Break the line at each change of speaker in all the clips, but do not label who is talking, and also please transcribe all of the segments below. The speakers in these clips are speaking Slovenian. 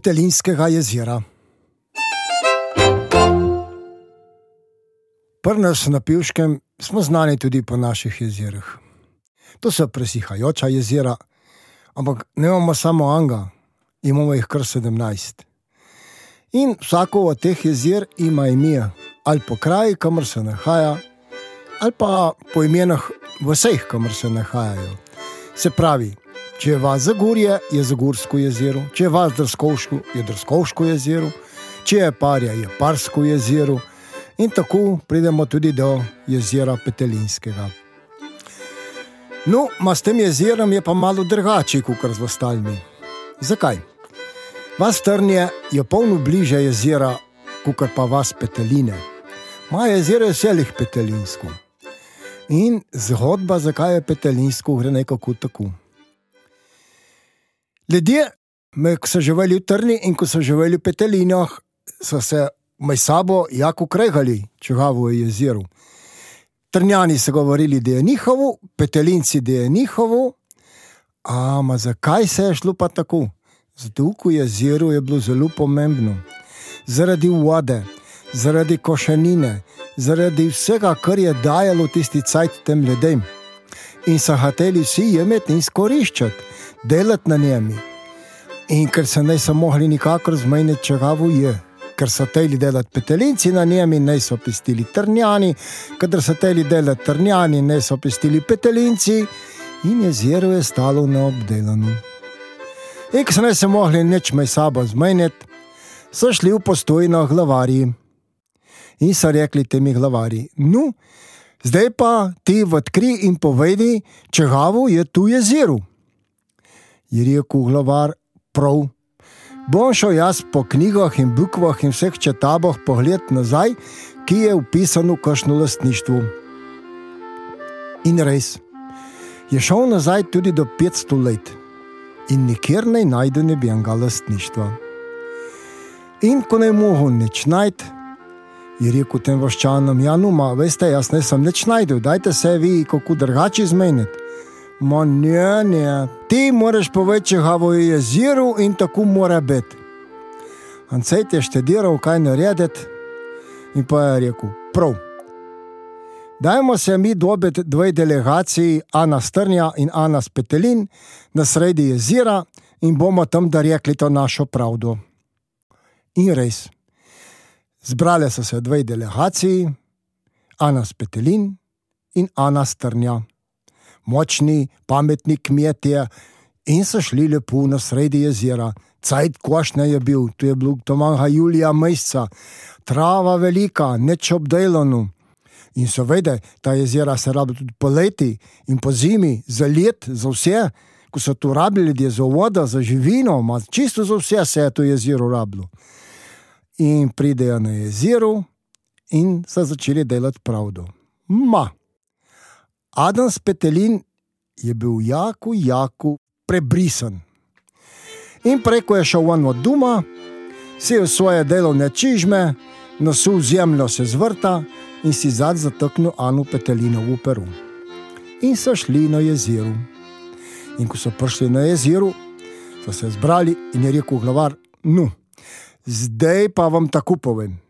Petelinskega jezera. Prnas na Pivškem smo znani tudi po naših jezerih. To so presihajoča jezera, ampak ne imamo samo Anga, imamo jih kar 17. In vsako od teh jezer ima ime, ali po kraju, kamor se nahaja, ali pa po imenah vseh, kamor se nahajajo. Se pravi, če je vas Zagorje, je Zagorsko jezero, če je vas Drskovško, je Drskovško jezero, če je Parja, je Parsko jezero. In tako pridemo tudi do jezera Petelinskega. No, ma s tem jezerom je pa malo drugače kot z ostalimi. Zakaj? Vas Trnje je polno bliže jezera, kot pa vas Peteline. Moje jezero je selih Petelinsko. In zgodba, zakaj je Petelinsko, gre nekako tako. Ljudje, ko so živeli v Trni in ko so živeli v Petelinah, so se med sabo jako kregali, če ga v jezeru. Trnjani so govorili, da je njihovo, Petelinci, da je njihovo. Ampak zakaj se je šlo pa tako? Zato, ker je jezero je bilo zelo pomembno. Zaradi vode, zaradi košenine, zaradi vsega, kar je dajalo tisti cajt tem ljudem. In so hoteli vsi imeti in izkoriščati, delati na njemi. In ker se ne so mogli nikakor zmeniti, če ga je, ker so hoteli delati petelinci na njemi, ne so pistili trnjani, ker so hoteli delati trnjani, ne so pistili petelinci, in jezero je stalo neobdelano. In ko so ne se mogli nič med sabo zmeniti, so šli v postojno glavarji. In so rekli temi glavari: No, zdaj pa ti odkri in povedi, če gavo je tu jezero. Je rekel glavar: Prav. Bom šel jaz po knjigah in bukvah in vseh četabah pogled nazaj, ki je upisano kašno lastništvo. In res, je šel nazaj tudi do 500 let in nikjer ne najde nebenega lastništva. In ko ne mogo nič najti, je rekel tem vaščanom: Ja, no, ma, veste, jaz ne sem nič najdel, dajte se vi kako drugače zmeniti. Ne, ti moraš povedati, ga je jezero in tako mora biti. Ancet je štediral, kaj narediti, in pa je rekel: Prav. Dajmo se mi dobiti dve delegaciji, Ana Strnja in Ana Spetelin, na sredi jezera in bomo tam da rekli to našo pravdo. In res. Zbrale so se dve delegaciji, Ana Spetelin in Ana Strnja. Močni, pametni kmetje in so šli lepo na sredi jezera. Cajt košne je bil, tu je bilo to manjka julija meseca, trava velika, neč obdelano. In seveda, ta jezera se rabi tudi poleti in po zimi, za let, za vse, ko so tu rabili ljudje za vodo, za živino, ma čisto za vse se je to jezero rabilo. In pridejo na jezero in so začeli delati pravdo. Ma, Adam Spetelin je bil jako, jako prebrisan. In preko je šel ven od doma, si v svoje delovne čižme, nosil zemljo se zvrta in si zad zateknil Anu Petelino v Peru. In so šli na jezero. In ko so prišli na jezero, so se zbrali in je rekel glavar: No, zdaj pa vam tako povem.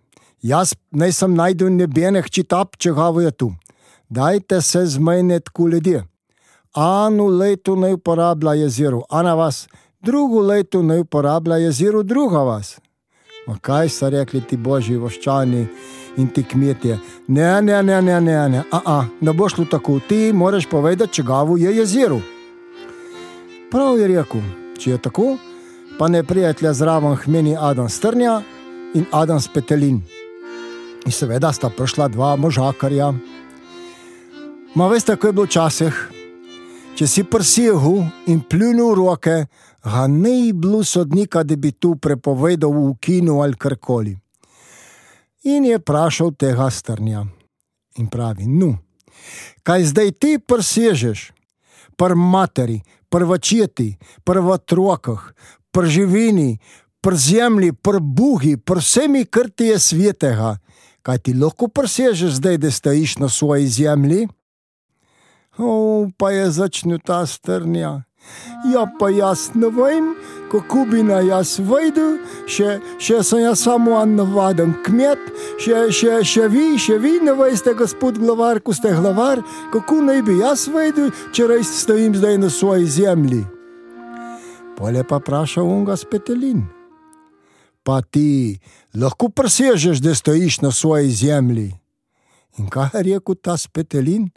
Jaz naj sem najdel nebene hčitap, če ga je tu. Dajte se zmeniti, ko ljudje. Anu leto ne uporablja jezero, a na vas, drugo leto ne uporablja jezero, druga vas. Ma kaj so rekli ti božji voščani in ti kmetje? Ne, ne, ne, ne, ne, ne, a, a, ne bo šlo tako, ti moraš povedati, če gavu je jezero. Prav je rekel, če je tako, pa ne prijatelja zraven hmeni Adam Strnja in Adam Spetelin. In seveda sta prišla dva možakarja. Ma veste, kako je bilo včasih? Če si prsihu in pljunil roke, ga ne bi bilo sodnika, da bi tu prepovedal v kinu ali karkoli. In je vprašal tega strnja. In pravi: No, kaj zdaj ti prsežeš, pr materi, pr vačeti, pr otrokah, pr živini, pr zemlji, pr buhi, pr vsemi, kar ti je svetega, kaj ti lahko prsežeš zdaj, da stojiš na svoji zemlji? O, pa je začel ta strnja Ja, pa jaz ne vem, kako bi na jaz vedel, še, še sem jaz samo en navaden kmet, še, še, še vi, še vi ne veste, gospod glavar, ko ste glavar, kako naj bi jaz vedel, če res stojim zdaj na svoji zemlji. Pole pa vprašal on ga spetelin. Pa ti lahko presežeš, da stojiš na svoji zemlji. In kaj je rekel ta spetelin?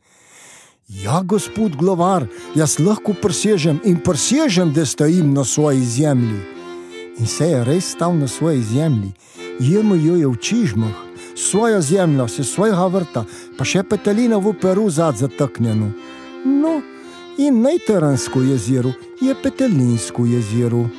Ja, gospod glavar, jaz lahko presežem in presežem, da stojim na svoji zemlji. In se je res stal na svoji zemlji, jemo jo je v čižmah, svojo zemljo, se svojega vrta, pa še petelina v peru zad zataknjeno. No, in najteransko jezero je petelinsko jezero.